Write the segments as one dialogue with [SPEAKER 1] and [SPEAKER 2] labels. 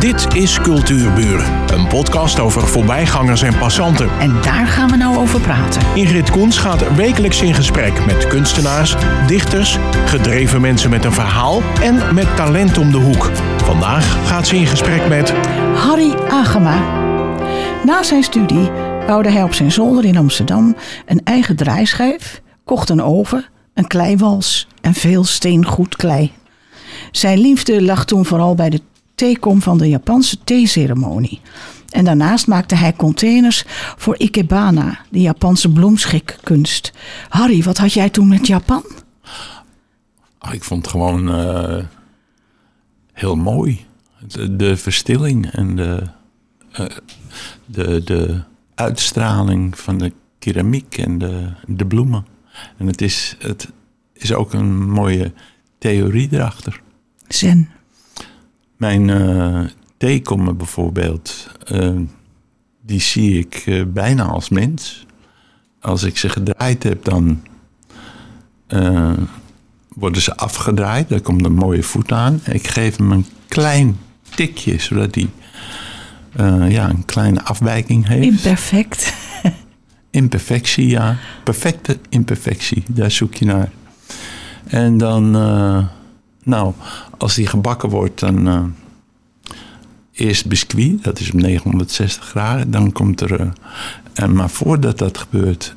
[SPEAKER 1] Dit is Cultuurburen, een podcast over voorbijgangers en passanten.
[SPEAKER 2] En daar gaan we nou over praten.
[SPEAKER 1] Ingrid Koens gaat wekelijks in gesprek met kunstenaars, dichters, gedreven mensen met een verhaal en met talent om de hoek. Vandaag gaat ze in gesprek met
[SPEAKER 2] Harry Agema. Na zijn studie bouwde hij op zijn zolder in Amsterdam een eigen draaischijf, kocht een oven, een kleiwals en veel steengoed klei. Zijn liefde lag toen vooral bij de theekom van de Japanse theeceremonie. En daarnaast maakte hij containers voor ikebana, de Japanse bloemschikkunst. Harry, wat had jij toen met Japan?
[SPEAKER 3] Ah, ik vond het gewoon eh, heel mooi. De, de verstilling en de, eh, de, de uitstraling van de keramiek en de, de bloemen. En het is, het is ook een mooie theorie erachter.
[SPEAKER 2] Zen.
[SPEAKER 3] Mijn uh, theekommen bijvoorbeeld, eh, die zie ik eh, bijna als mens. Als ik ze gedraaid heb, dan worden ze afgedraaid. Daar komt een mooie voet aan. Ik geef hem een klein tikje, zodat hij ja, een kleine afwijking heeft.
[SPEAKER 2] Imperfect.
[SPEAKER 3] Imperfectie, ja. Perfecte imperfectie, daar zoek je naar. En dan, nou, als die gebakken wordt, dan uh, eerst biscuit, dat is op 960 graden. Dan komt er, uh, en maar voordat dat gebeurt,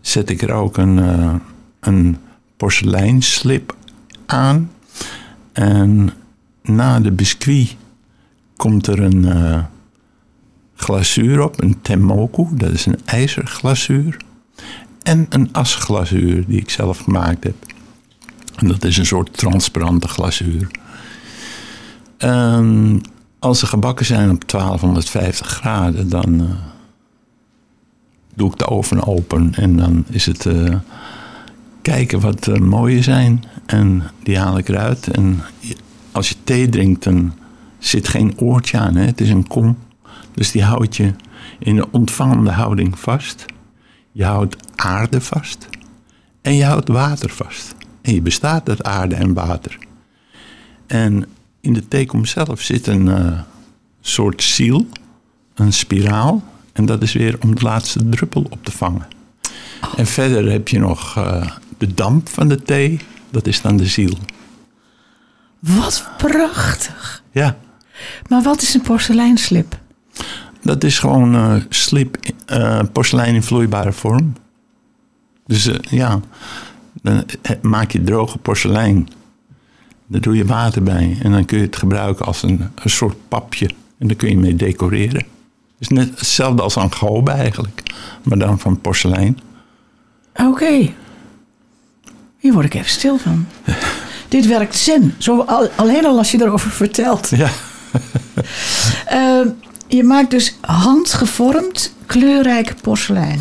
[SPEAKER 3] zet ik er ook een, uh, een porseleinslip aan. En na de biscuit komt er een glazuur op, een temoku, dat is een ijzerglazuur. En een asglazuur die ik zelf gemaakt heb. En dat is een soort transparante glazuur. En als ze gebakken zijn op 1250 graden, dan uh, doe ik de oven open en dan is het uh, kijken wat uh, mooie zijn. En die haal ik eruit. En als je thee drinkt, dan zit geen oortje aan. Hè? Het is een kom. Dus die houdt je in een ontvangende houding vast. Je houdt aarde vast. En je houdt water vast. En je bestaat uit aarde en water. En in de tekom zelf zit een uh, soort ziel, een spiraal. En dat is weer om de laatste druppel op te vangen. En verder heb je nog uh, de damp van de thee. Dat is dan de ziel.
[SPEAKER 2] Wat prachtig.
[SPEAKER 3] Ja.
[SPEAKER 2] Maar wat is een porseleinslip?
[SPEAKER 3] Dat is gewoon uh, slip, porselein in vloeibare vorm. Dus ja, dan maak je droge porselein. Daar doe je water bij. En dan kun je het gebruiken als een, een soort papje. En daar kun je mee decoreren. Het is net hetzelfde als een gobe eigenlijk. Maar dan van porselein.
[SPEAKER 2] Oké. Hier word ik even stil van. Dit werkt zen. Zo al, alleen al als je erover vertelt.
[SPEAKER 3] Ja.
[SPEAKER 2] uh, je maakt dus handgevormd kleurrijk porselein.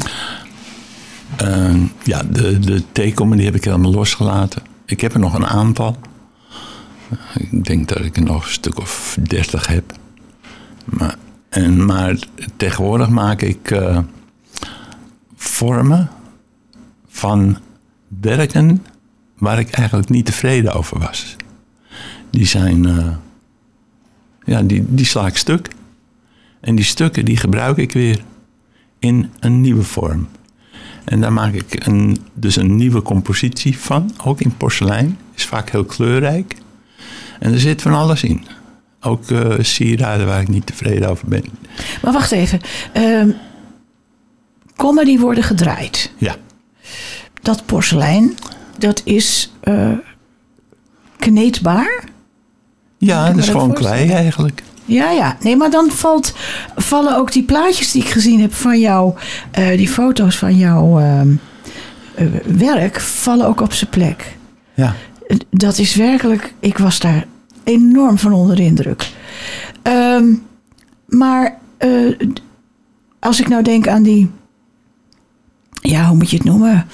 [SPEAKER 3] Uh, ja, de, de theekommen die heb ik helemaal losgelaten. Ik heb er nog een aantal. Ik denk dat ik er nog een stuk of dertig heb. Maar, en, maar tegenwoordig maak ik uh, vormen van werken waar ik eigenlijk niet tevreden over was. Die zijn, uh, ja, die, die sla ik stuk. En die stukken die gebruik ik weer in een nieuwe vorm. En daar maak ik een, dus een nieuwe compositie van, ook in porselein. Is vaak heel kleurrijk. En er zit van alles in. Ook uh, sieraden waar ik niet tevreden over ben.
[SPEAKER 2] Maar wacht even. Uh, kommen die worden gedraaid.
[SPEAKER 3] Ja.
[SPEAKER 2] Dat porselein, dat is uh, kneedbaar?
[SPEAKER 3] Ja, dat is gewoon klei eigenlijk.
[SPEAKER 2] Ja, ja. Nee, maar dan valt, vallen ook die plaatjes die ik gezien heb van jou, uh, die foto's van jouw uh, uh, werk, vallen ook op zijn plek.
[SPEAKER 3] Ja.
[SPEAKER 2] Dat is werkelijk, ik was daar enorm van onder de indruk. Um, maar als ik nou denk aan die, ja, hoe moet je het noemen?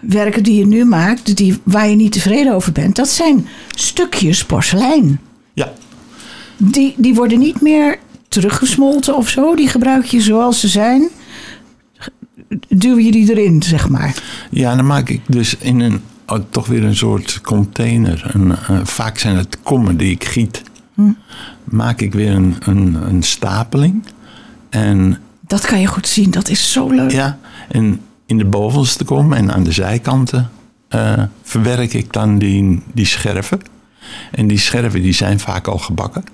[SPEAKER 2] Werken die je nu maakt, die, waar je niet tevreden over bent, dat zijn stukjes porselein.
[SPEAKER 3] Ja,
[SPEAKER 2] die, die worden niet meer teruggesmolten of zo. Die gebruik je zoals ze zijn. Duw je die erin, zeg maar.
[SPEAKER 3] Ja, dan maak ik dus in een, oh, toch weer een soort container. En, uh, vaak zijn het kommen die ik giet. Hm. maak ik weer een, een, een stapeling. En
[SPEAKER 2] Dat kan je goed zien. Dat is zo leuk.
[SPEAKER 3] Ja, en in de bovenste kom en aan de zijkanten eh, verwerk ik dan die, die scherven. En die scherven die zijn vaak al gebakken.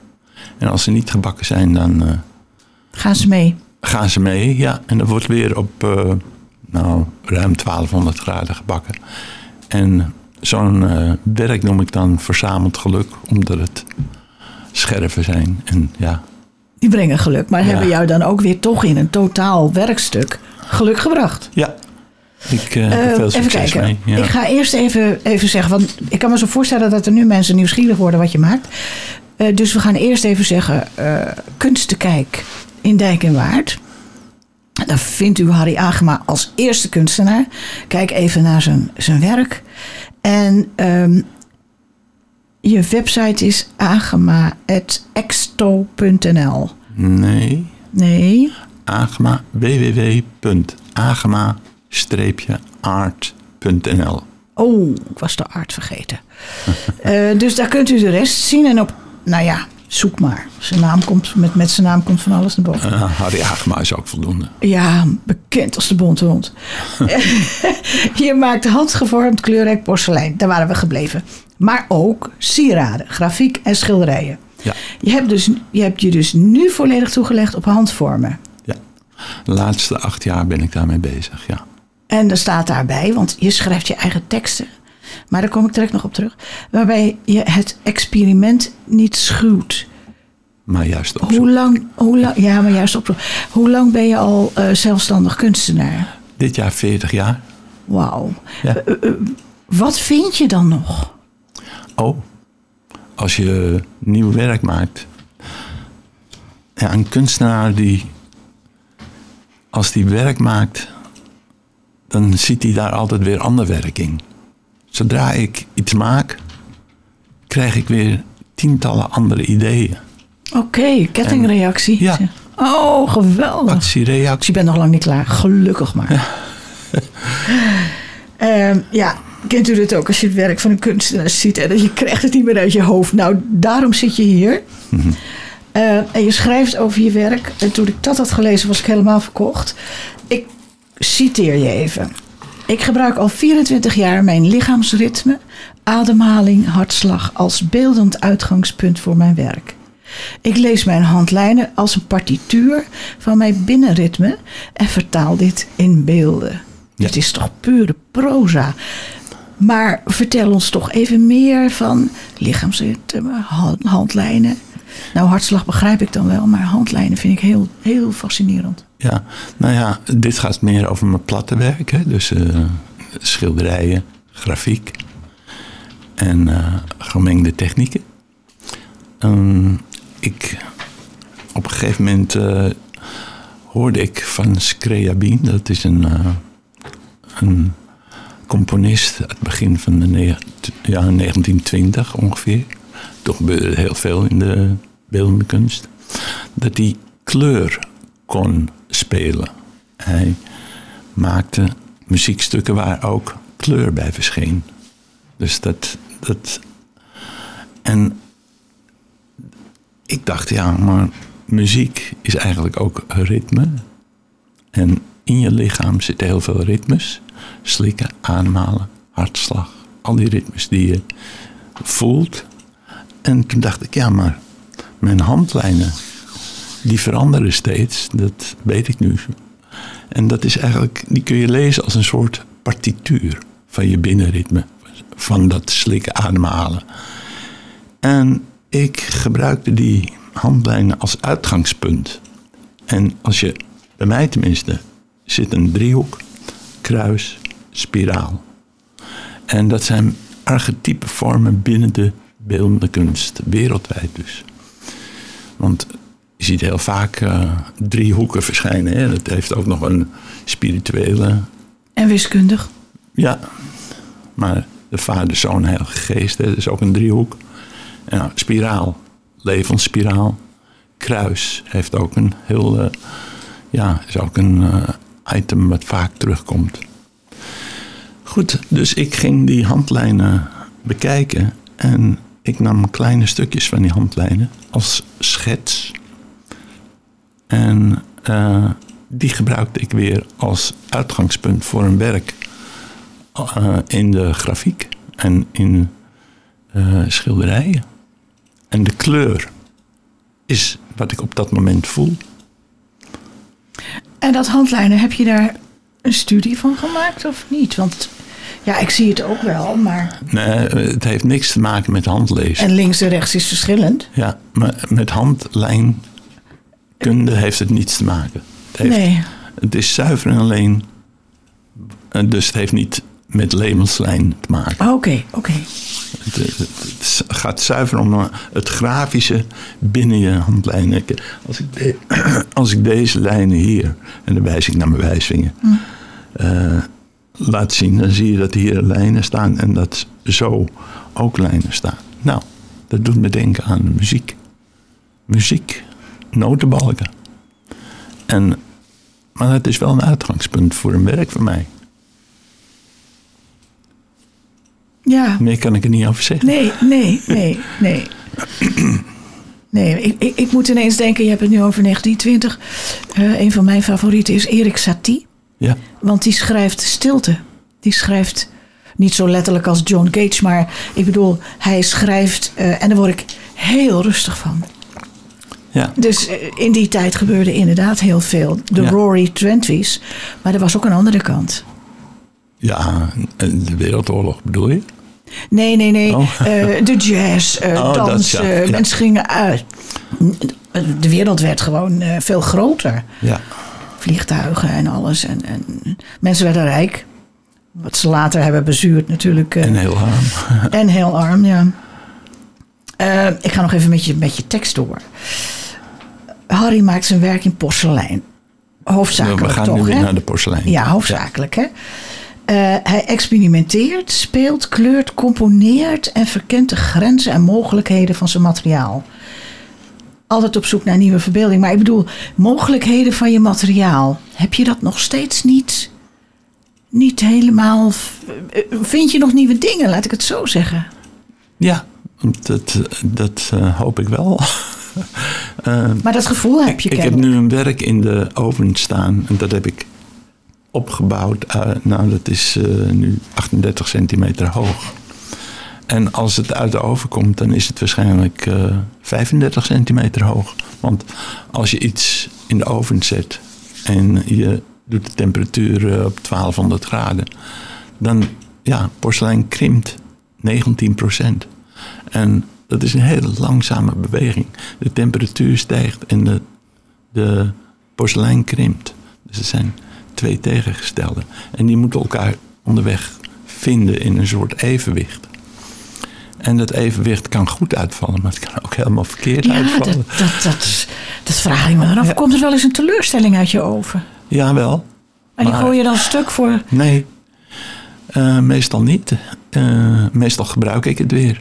[SPEAKER 3] En als ze niet gebakken zijn, dan eh,
[SPEAKER 2] Gaan ze mee.
[SPEAKER 3] gaan ze mee. Ja, en dat wordt weer op eh, nou, ruim 1200 graden gebakken. En zo'n eh, werk noem ik dan verzameld geluk, omdat het scherven zijn. En ja,
[SPEAKER 2] Die brengen geluk. Maar
[SPEAKER 3] Ja.
[SPEAKER 2] hebben jou dan ook weer toch in een totaal werkstuk geluk gebracht.
[SPEAKER 3] ja. ik Eh, heb veel
[SPEAKER 2] even
[SPEAKER 3] succes
[SPEAKER 2] kijken.
[SPEAKER 3] mee. Ja.
[SPEAKER 2] Ik ga eerst even, even zeggen, want ik kan me zo voorstellen dat er nu mensen nieuwsgierig worden wat je maakt. Eh, dus we gaan eerst even zeggen, eh Kunstekijk in Dijk en Waard. Dan vindt u Harry Agema als eerste kunstenaar. Kijk even naar zijn, zijn werk. En ehm, je website is agema.exto.nl.
[SPEAKER 3] Nee.
[SPEAKER 2] Nee,
[SPEAKER 3] Agema, www.agema-aart.nl.
[SPEAKER 2] Oh, ik was de aard vergeten. Eh, dus daar kunt u de rest zien. En op, nou ja, zoek maar. Zijn naam komt, met, met zijn naam komt van alles naar boven.
[SPEAKER 3] Uh, Harry Agema is ook voldoende.
[SPEAKER 2] Ja, bekend als de bonte hond. Je maakt handgevormd kleurrijk porselein. Daar waren we gebleven. Maar ook sieraden, grafiek en schilderijen.
[SPEAKER 3] Ja,
[SPEAKER 2] Je hebt, dus, je hebt je dus nu volledig toegelegd op handvormen.
[SPEAKER 3] ja. De laatste acht jaar ben ik daarmee bezig, ja.
[SPEAKER 2] En er staat daarbij, want je schrijft je eigen teksten. Maar daar kom ik direct nog op terug. Waarbij je het experiment niet schuwt.
[SPEAKER 3] Maar juist ook
[SPEAKER 2] Hoe lang, hoe lang, ja, maar juist op. Hoe lang ben je al eh, zelfstandig kunstenaar?
[SPEAKER 3] Dit jaar 40 jaar.
[SPEAKER 2] Wauw.
[SPEAKER 3] Ja.
[SPEAKER 2] Eh, eh, wat vind je dan nog?
[SPEAKER 3] Oh, als je nieuw werk maakt. Ja, een kunstenaar die, als die werk maakt, dan ziet hij daar altijd weer ander werk in. Zodra ik iets maak, krijg ik weer tientallen andere ideeën.
[SPEAKER 2] Oké, kettingreactie.
[SPEAKER 3] Ja.
[SPEAKER 2] Oh, geweldig. Dus
[SPEAKER 3] Actiereactie.
[SPEAKER 2] je bent nog lang niet klaar. Gelukkig maar. Ehm, ja, kent u dit ook als je het werk van een kunstenaar ziet en je krijgt het niet meer uit je hoofd? Nou, daarom zit je hier. Eh, en je schrijft over je werk. En toen ik dat had gelezen, was ik helemaal verkocht. Ik citeer je even. Ik gebruik al 24 jaar mijn lichaamsritme, ademhaling, hartslag als beeldend uitgangspunt voor mijn werk. Ik lees mijn handlijnen als een partituur van mijn binnenritme en vertaal dit in beelden.
[SPEAKER 3] Ja.
[SPEAKER 2] Het is toch pure proza. Maar vertel ons toch even meer van lichaamsritme, hand- handlijnen. Nou, hartslag begrijp ik dan wel, maar handlijnen vind ik heel, heel fascinerend.
[SPEAKER 3] Ja, nou ja, dit gaat meer over mijn platte werk. Hè? Dus eh, schilderijen, grafiek en eh, gemengde technieken. Ehm, ik, op een gegeven moment eh, hoorde ik van Screabin, dat is een, een componist uit het begin van de neg- ja, 1920 ongeveer. Toen gebeurde heel veel in de beeldende kunst. Dat hij kleur kon spelen. Hij maakte muziekstukken waar ook kleur bij verscheen. Dus dat. dat en ik dacht, ja, maar muziek is eigenlijk ook ritme. En in je lichaam zitten heel veel ritmes. Slikken, ademhalen, hartslag. Al die ritmes die je voelt. En toen dacht ik, ja, maar mijn handlijnen, die veranderen steeds. Dat weet ik nu. En dat is eigenlijk, die kun je lezen als een soort partituur van je binnenritme. Van dat slikken, ademhalen. En ik gebruikte die handlijnen als uitgangspunt. En als je, bij mij tenminste, zit een driehoek, kruis, spiraal. En dat zijn archetype vormen binnen de beeldende kunst, wereldwijd dus. Want je ziet heel vaak eh, driehoeken verschijnen. Hè? Dat heeft ook nog een spirituele
[SPEAKER 2] En wiskundig.
[SPEAKER 3] ja, maar de Vader, Zoon, Heilige Geest, hè, dat is ook een driehoek. En nou, spiraal, levensspiraal. Kruis heeft ook een heel, eh, ja, is ook een eh, item wat vaak terugkomt. Goed, dus ik ging die handlijnen bekijken en ik nam kleine stukjes van die handlijnen als schets. En eh, die gebruikte ik weer als uitgangspunt voor een werk eh, in de grafiek en in eh, schilderijen. En de kleur is wat ik op dat moment voel.
[SPEAKER 2] En dat handlijnen, heb je daar een studie van gemaakt of niet? Want ja, ik zie het ook wel, maar...
[SPEAKER 3] Nee, het heeft niks te maken met handlezen.
[SPEAKER 2] En links en rechts is verschillend.
[SPEAKER 3] Ja, maar met handlijnkunde heeft het niets te maken. Het, heeft,
[SPEAKER 2] Nee.
[SPEAKER 3] het is zuiver en alleen. eh, Dus het heeft niet met levenslijn te maken.
[SPEAKER 2] Oh, Oké, oké.
[SPEAKER 3] Het, het- het gaat zuiver om eh, het grafische binnen je handlijnen. Als ik, de- als ik deze lijnen hier, en dan wijs ik naar mijn wijsvinger, eh, laat zien, dan zie je dat hier lijnen staan en dat zo ook lijnen staan. Nou, dat doet me denken aan muziek. Muziek, notenbalken. En, maar het is wel een uitgangspunt voor een werk van mij.
[SPEAKER 2] Ja,
[SPEAKER 3] Meer kan ik er niet over zeggen.
[SPEAKER 2] nee, nee, nee, nee. Nee, ik, ik, ik moet ineens denken, je hebt het nu over 1920. Eh, een van mijn favorieten is Erik Satie.
[SPEAKER 3] Ja.
[SPEAKER 2] Want die schrijft stilte. Die schrijft niet zo letterlijk als John Cage, maar ik bedoel, hij schrijft eh, en daar word ik heel rustig van.
[SPEAKER 3] Ja.
[SPEAKER 2] Dus eh, in die tijd gebeurde inderdaad heel veel. De
[SPEAKER 3] Ja.
[SPEAKER 2] Rory Twenties, maar er was ook een andere kant.
[SPEAKER 3] Ja, de Wereldoorlog bedoel je?
[SPEAKER 2] Nee, nee, nee.
[SPEAKER 3] Oh.
[SPEAKER 2] Eh, de jazz, eh
[SPEAKER 3] Oh,
[SPEAKER 2] dansen,
[SPEAKER 3] ja. Ja.
[SPEAKER 2] mensen gingen uit. De wereld werd gewoon eh, veel groter.
[SPEAKER 3] Ja.
[SPEAKER 2] Vliegtuigen en alles. En, en mensen werden rijk. Wat ze later hebben bezuurd natuurlijk. eh,
[SPEAKER 3] En heel arm.
[SPEAKER 2] En heel arm, ja. Eh, ik ga nog even met je, met je tekst door. Harry maakt zijn werk in porselein. Hoofdzakelijk
[SPEAKER 3] We gaan
[SPEAKER 2] toch,
[SPEAKER 3] nu weer
[SPEAKER 2] hè?
[SPEAKER 3] naar de porselein.
[SPEAKER 2] Ja, hoofdzakelijk, hè? Eh, hij experimenteert, speelt, kleurt, componeert en verkent de grenzen en mogelijkheden van zijn materiaal. Altijd op zoek naar nieuwe verbeelding. Maar ik bedoel, mogelijkheden van je materiaal. Heb je dat nog steeds niet, niet helemaal... eh, Vind je nog nieuwe dingen, laat ik het zo zeggen?
[SPEAKER 3] Ja, dat, dat eh, hoop ik wel. Eh,
[SPEAKER 2] Maar dat gevoel heb je
[SPEAKER 3] ik heb
[SPEAKER 2] kennelijk.
[SPEAKER 3] nu een werk in de oven staan. En dat heb ik opgebouwd. eh, nou, dat is nu 38 centimeter hoog. En als het uit de oven komt, dan is het waarschijnlijk eh 35 centimeter hoog. Want als je iets in de oven zet en je doet de temperatuur eh, op 1200 graden, dan ja, porselein krimpt 19 procent. En dat is een hele langzame beweging. De temperatuur stijgt en de, de porselein krimpt. Dus er zijn twee tegengestelde. En die moeten elkaar onderweg vinden in een soort evenwicht. En dat evenwicht kan goed uitvallen, maar het kan ook helemaal verkeerd
[SPEAKER 2] Ja, dat,
[SPEAKER 3] uitvallen.
[SPEAKER 2] dat, dat, dat vraag ik me dan af. Komt er wel eens een teleurstelling uit je oven?
[SPEAKER 3] Jawel.
[SPEAKER 2] En die gooi je dan stuk voor...
[SPEAKER 3] Nee, Eh, meestal niet. Eh, meestal gebruik ik het weer.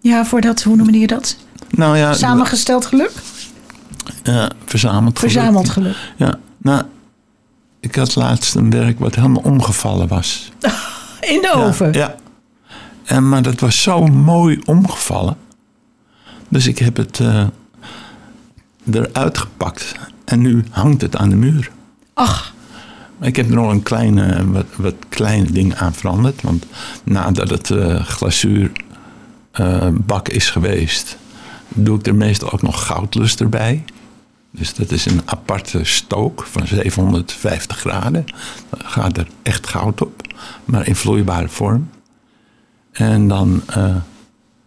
[SPEAKER 2] Ja, voor dat, hoe noem je dat?
[SPEAKER 3] Nou ja,
[SPEAKER 2] Samengesteld geluk?
[SPEAKER 3] eh, verzameld geluk.
[SPEAKER 2] Verzameld geluk.
[SPEAKER 3] Ja, nou, ik had laatst een werk wat helemaal omgevallen was.
[SPEAKER 2] In de
[SPEAKER 3] Ja,
[SPEAKER 2] oven.
[SPEAKER 3] Ja. En, maar dat was zo mooi omgevallen. Dus ik heb het eh, eruit gepakt. En nu hangt het aan de muur.
[SPEAKER 2] Ach,
[SPEAKER 3] Ik heb er nog een kleine, wat, wat kleine ding aan veranderd. Want nadat het eh glazuurbak is geweest, doe ik er meestal ook nog goudlust erbij. Dus dat is een aparte stook van 750 graden. Dan gaat er echt goud op, maar in vloeibare vorm. En dan, eh,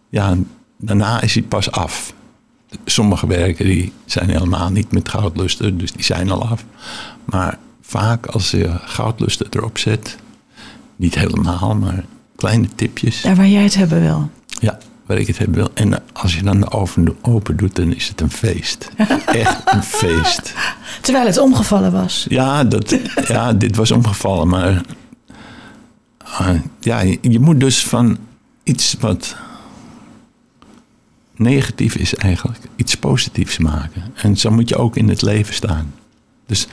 [SPEAKER 3] ja, daarna is hij pas af. Sommige werken die zijn helemaal niet met goudluster, dus die zijn al af. Maar vaak als je goudluster erop zet, niet helemaal, maar kleine tipjes.
[SPEAKER 2] daar waar jij het hebben wil.
[SPEAKER 3] Ja, waar ik het heb wil. En als je dan de oven open doet, dan is het een feest. Echt een feest.
[SPEAKER 2] Terwijl het omgevallen was.
[SPEAKER 3] Ja, dat, ja dit was omgevallen, maar ja, je, moet dus van iets wat negatief is eigenlijk, iets positiefs maken. En zo moet je ook in het leven staan. Dus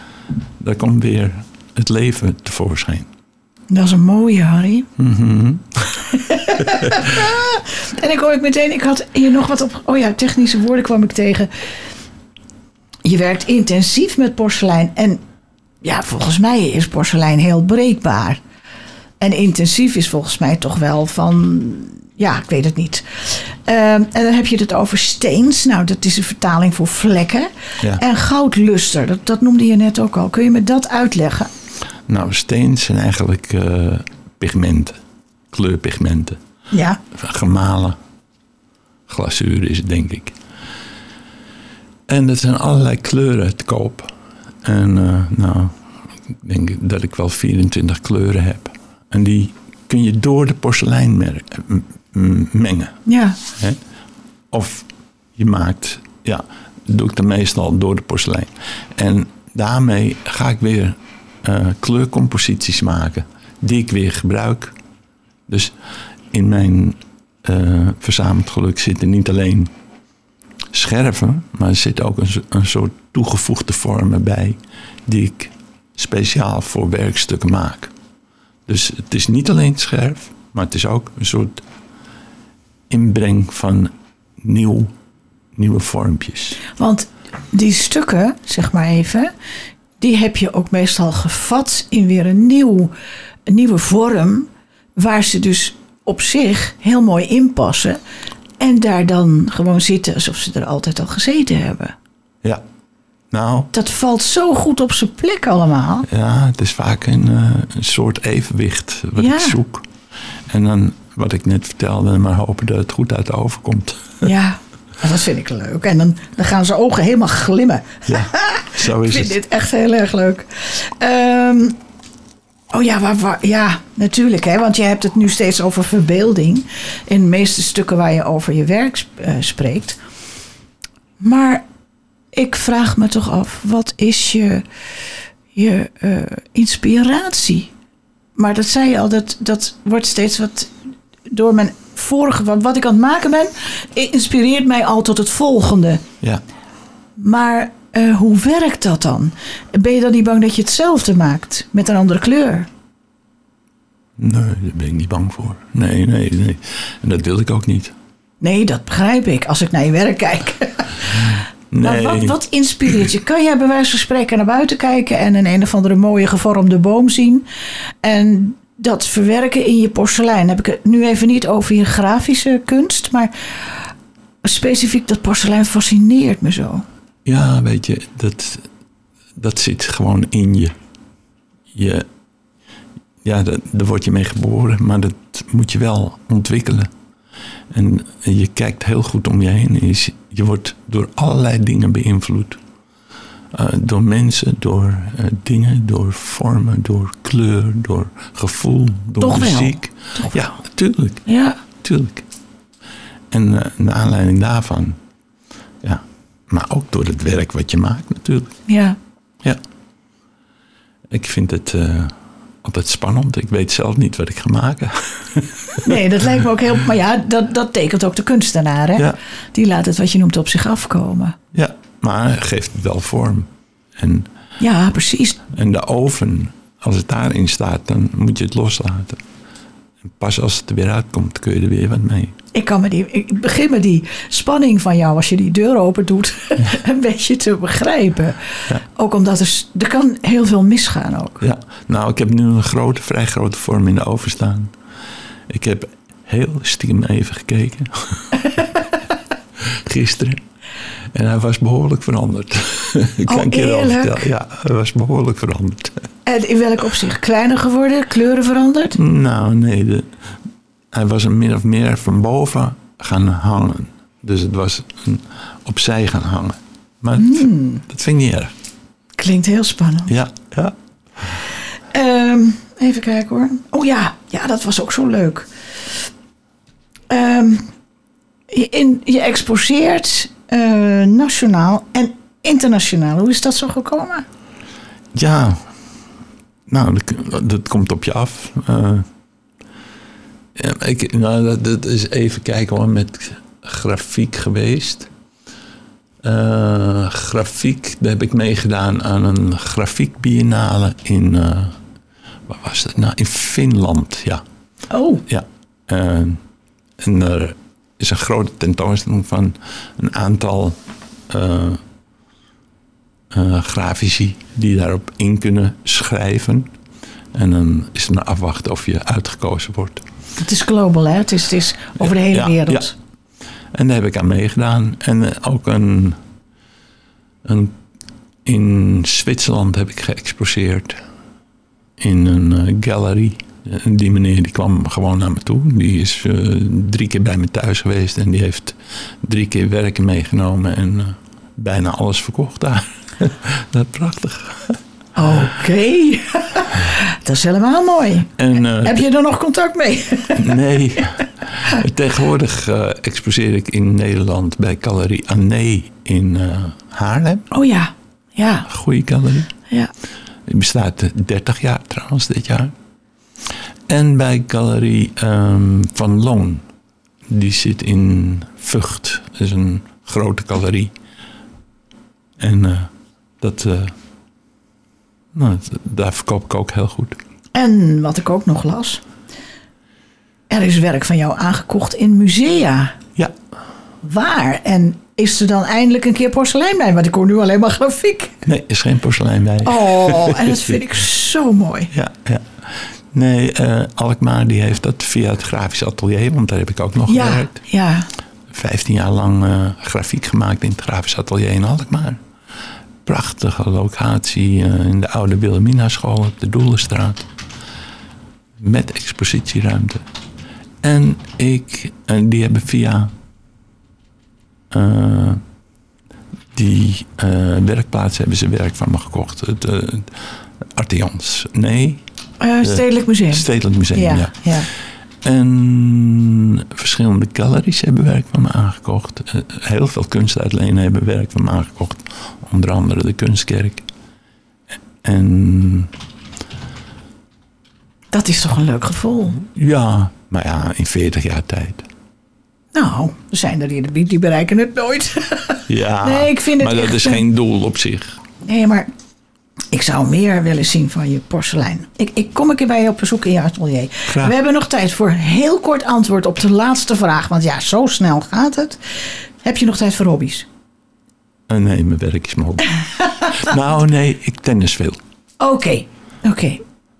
[SPEAKER 3] daar komt weer het leven tevoorschijn.
[SPEAKER 2] Dat is een mooie, Harry. en ik hoor ik meteen, ik had hier nog wat op. Oh ja, technische woorden kwam ik tegen. Je werkt intensief met porselein. En ja, volgens mij is porselein heel breekbaar. En intensief is volgens mij toch wel van. Ja, ik weet het niet. Ehm, en dan heb je het over steens. Nou, dat is een vertaling voor vlekken.
[SPEAKER 3] Ja.
[SPEAKER 2] En goudluster, dat, dat noemde je net ook al. Kun je me dat uitleggen?
[SPEAKER 3] Nou, steen zijn eigenlijk eh, pigmenten, kleurpigmenten.
[SPEAKER 2] Ja.
[SPEAKER 3] Gemalen glazuur is het, denk ik. En er zijn allerlei kleuren te koop. En eh, nou, ik denk dat ik wel 24 kleuren heb. En die kun je door de porselein mengen.
[SPEAKER 2] Ja.
[SPEAKER 3] Hè? Of je maakt, ja, dat doe ik dan meestal door de porselein. En daarmee ga ik weer eh, kleurcomposities maken, die ik weer gebruik. Dus in mijn eh, verzameld geluk zitten niet alleen scherven, maar er zit ook een, een soort toegevoegde vormen bij, die ik speciaal voor werkstukken maak. Dus het is niet alleen scherf, maar het is ook een soort inbreng van nieuw, nieuwe vormpjes.
[SPEAKER 2] Want die stukken, zeg maar even, die heb je ook meestal gevat in weer een, nieuw, een nieuwe vorm. Waar ze dus op zich heel mooi in passen. En daar dan gewoon zitten alsof ze er altijd al gezeten hebben.
[SPEAKER 3] Ja, nou,
[SPEAKER 2] Dat valt zo goed op zijn plek allemaal.
[SPEAKER 3] ja, het is vaak een, eh, een soort evenwicht wat
[SPEAKER 2] Ja.
[SPEAKER 3] ik zoek. En dan wat ik net vertelde, maar hopen dat het goed uit de overkomt.
[SPEAKER 2] Ja, dat vind ik leuk. En dan, dan gaan zijn ogen helemaal glimmen.
[SPEAKER 3] Ja, zo
[SPEAKER 2] Ik
[SPEAKER 3] is
[SPEAKER 2] vind
[SPEAKER 3] het.
[SPEAKER 2] dit echt heel erg leuk. Ehm, oh ja, waar, waar- ja, natuurlijk. Hè, want je hebt het nu steeds over verbeelding. In de meeste stukken waar je over je werk eh, spreekt. Maar ik vraag me toch af, wat is je, je eh, inspiratie? Maar dat zei je al, dat, dat wordt steeds wat door mijn vorige, wat, wat ik aan het maken ben, inspireert mij al tot het volgende.
[SPEAKER 3] Ja.
[SPEAKER 2] Maar eh, hoe werkt dat dan? Ben je dan niet bang dat je hetzelfde maakt met een andere kleur?
[SPEAKER 3] Nee, daar ben ik niet bang voor. Nee, nee, nee. En dat wil ik ook niet.
[SPEAKER 2] Nee, dat begrijp ik als ik naar je werk kijk. Maar wat, wat inspireert je? Kan jij bij wijze van spreken naar buiten kijken en een een of andere mooie gevormde boom zien? En dat verwerken in je porselein. Heb ik het nu even niet over je grafische kunst, maar specifiek dat porselein fascineert me zo.
[SPEAKER 3] Ja, weet je, dat, dat zit gewoon in je. je ja, daar word je mee geboren, maar dat moet je wel ontwikkelen. En je kijkt heel goed om je heen. en Je, wordt door allerlei dingen beïnvloed. Eh, door mensen, door eh, dingen, door vormen, door kleur, door gevoel, door
[SPEAKER 2] Toch wel.
[SPEAKER 3] muziek.
[SPEAKER 2] Toch
[SPEAKER 3] ja, tuurlijk,
[SPEAKER 2] Ja,
[SPEAKER 3] tuurlijk. En eh, naar aanleiding daarvan, ja, maar ook door het werk wat je maakt natuurlijk.
[SPEAKER 2] ja.
[SPEAKER 3] Ja. Ik vind het altijd spannend. Ik weet zelf niet wat ik ga maken.
[SPEAKER 2] Nee, dat lijkt me ook heel. Maar ja, dat, dat tekent ook de kunstenaar, hè?
[SPEAKER 3] Ja.
[SPEAKER 2] Die laat het wat je noemt op zich afkomen.
[SPEAKER 3] Ja, maar geeft het wel vorm. En,
[SPEAKER 2] Ja, precies.
[SPEAKER 3] en de oven, als het daarin staat, dan moet je het loslaten. Pas als het er weer uitkomt, kun je er weer wat mee.
[SPEAKER 2] Ik, kan me die, ik begin met die spanning van jou als je die deur open doet een beetje te begrijpen.
[SPEAKER 3] Ja.
[SPEAKER 2] Ook omdat er, er kan heel veel misgaan ook.
[SPEAKER 3] Ja, nou, ik heb nu een grote, vrij grote vorm in de oven staan. Ik heb heel stiekem even gekeken. Gisteren. En hij was behoorlijk veranderd. ik
[SPEAKER 2] Oh,
[SPEAKER 3] kan ik je wel vertellen. Ja, hij was behoorlijk veranderd.
[SPEAKER 2] En in welk opzicht? Kleiner geworden? Kleuren veranderd?
[SPEAKER 3] Nou, nee. De, hij was er min of meer van boven gaan hangen. Dus het was een, opzij gaan hangen. Maar dat-
[SPEAKER 2] Hmm.
[SPEAKER 3] dat vind ik niet erg.
[SPEAKER 2] Klinkt heel spannend.
[SPEAKER 3] Ja, ja.
[SPEAKER 2] Ehm, even kijken hoor. Oh ja, ja, dat was ook zo leuk. Ehm, je, in, je exposeert eh, nationaal en internationaal. Hoe is dat zo gekomen?
[SPEAKER 3] Ja, nou, dat, dat komt op je af. Eh, ja, ik, nou, dat, dat is even kijken hoor, met grafiek geweest. Eh, grafiek, daar heb ik meegedaan aan een grafiekbiennale in, eh waar was dat nou? In Finland, ja.
[SPEAKER 2] Oh,
[SPEAKER 3] ja. En er is een grote tentoonstelling van een aantal eh, grafici die daarop in kunnen schrijven. En dan is het maar afwachten of je uitgekozen wordt.
[SPEAKER 2] Het is global, hè? Het is, het is over de hele
[SPEAKER 3] Ja,
[SPEAKER 2] wereld.
[SPEAKER 3] En daar heb ik aan meegedaan. En eh, ook een, een. In Zwitserland heb ik geëxposeerd. In een eh, gallery. En die meneer die kwam gewoon naar me toe. Die is drie keer bij me thuis geweest. En die heeft drie keer werken meegenomen. En bijna alles verkocht daar. Dat is prachtig.
[SPEAKER 2] Oké. dat is helemaal mooi.
[SPEAKER 3] En, eh,
[SPEAKER 2] Heb je er nog contact mee?
[SPEAKER 3] Nee. Tegenwoordig eh, exposeer ik in Nederland bij Galerie Ané in eh, Haarlem.
[SPEAKER 2] Oh ja. Ja.
[SPEAKER 3] Goeie galerie.
[SPEAKER 2] Ja.
[SPEAKER 3] Het bestaat eh, 30 jaar trouwens dit jaar. En bij Galerie ehm, Van Loon. Die zit in Vught. Dat is een grote galerie. En dat, eh, nou, daar verkoop ik ook heel goed.
[SPEAKER 2] En wat ik ook nog las. Er is werk van jou aangekocht in musea.
[SPEAKER 3] Ja,
[SPEAKER 2] Waar? En is er dan eindelijk een keer porselein bij? Want ik hoor nu alleen maar grafiek.
[SPEAKER 3] nee, is geen porselein bij.
[SPEAKER 2] Oh, en dat vind ik zo mooi.
[SPEAKER 3] Ja, ja. Nee, eh, Alkmaar die heeft dat via het grafisch atelier, want daar heb ik ook nog
[SPEAKER 2] Ja,
[SPEAKER 3] gewerkt.
[SPEAKER 2] ja.
[SPEAKER 3] 15 jaar lang eh, grafiek gemaakt in het grafisch atelier in Alkmaar. Prachtige locatie eh, in de oude Wilhelmina school op de Doelenstraat. Met expositieruimte. En ik, en die hebben via eh, die eh, werkplaats hebben ze werk van me gekocht. Het uh, Arteons. Nee,
[SPEAKER 2] Eh, Stedelijk Museum.
[SPEAKER 3] Stedelijk Museum, ja.
[SPEAKER 2] ja, ja.
[SPEAKER 3] En verschillende galleries hebben werk van me aangekocht. Eh, Heel veel kunstuitlenen hebben werk van me aangekocht. Onder andere de Kunstkerk. En
[SPEAKER 2] Dat is toch een leuk gevoel.
[SPEAKER 3] ja, maar ja, in 40 jaar tijd.
[SPEAKER 2] Nou, er zijn er die, die, die bereiken het nooit.
[SPEAKER 3] Ja,
[SPEAKER 2] Nee, ik vind het
[SPEAKER 3] maar dat
[SPEAKER 2] echt,
[SPEAKER 3] is geen doel op zich.
[SPEAKER 2] Nee, maar ik zou meer willen zien van je porselein. Ik, ik kom een keer bij je op bezoek in je atelier.
[SPEAKER 3] Graag.
[SPEAKER 2] We hebben nog tijd voor heel kort antwoord op de laatste vraag. Want ja, zo snel gaat het. Heb je nog tijd voor hobby's?
[SPEAKER 3] Eh, nee, mijn werk is mijn hobby. nou, nee, ik tennis veel.
[SPEAKER 2] Oké, oké.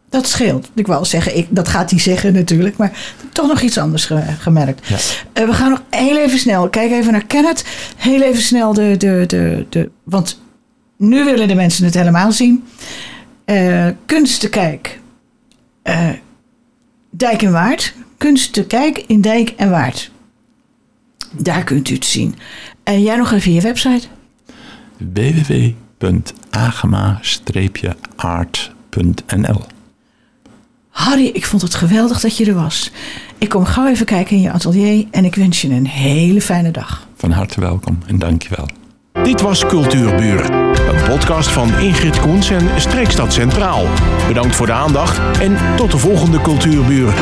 [SPEAKER 2] Dat scheelt. Ik wou zeggen, ik, dat gaat hij zeggen natuurlijk. Maar toch nog iets anders ge- gemerkt.
[SPEAKER 3] Ja.
[SPEAKER 2] Eh, we gaan nog heel even snel. Kijk even naar Kenneth. Heel even snel de... de, de, de want nu willen de mensen het helemaal zien. Eh kunst te kijk. Eh, Dijk en Waard. Kunst te kijk in Dijk en Waard. Daar kunt u het zien. En jij nog even je website.
[SPEAKER 3] www.agema-art.nl
[SPEAKER 2] Harry, ik vond het geweldig dat je er was. Ik kom gauw even kijken in je atelier en ik wens je een hele fijne dag.
[SPEAKER 3] Van harte welkom en dankjewel.
[SPEAKER 1] Dit was Cultuurbuur, podcast van Ingrid Koens en Streekstad Centraal. Bedankt voor de aandacht en tot de volgende Cultuurbuur.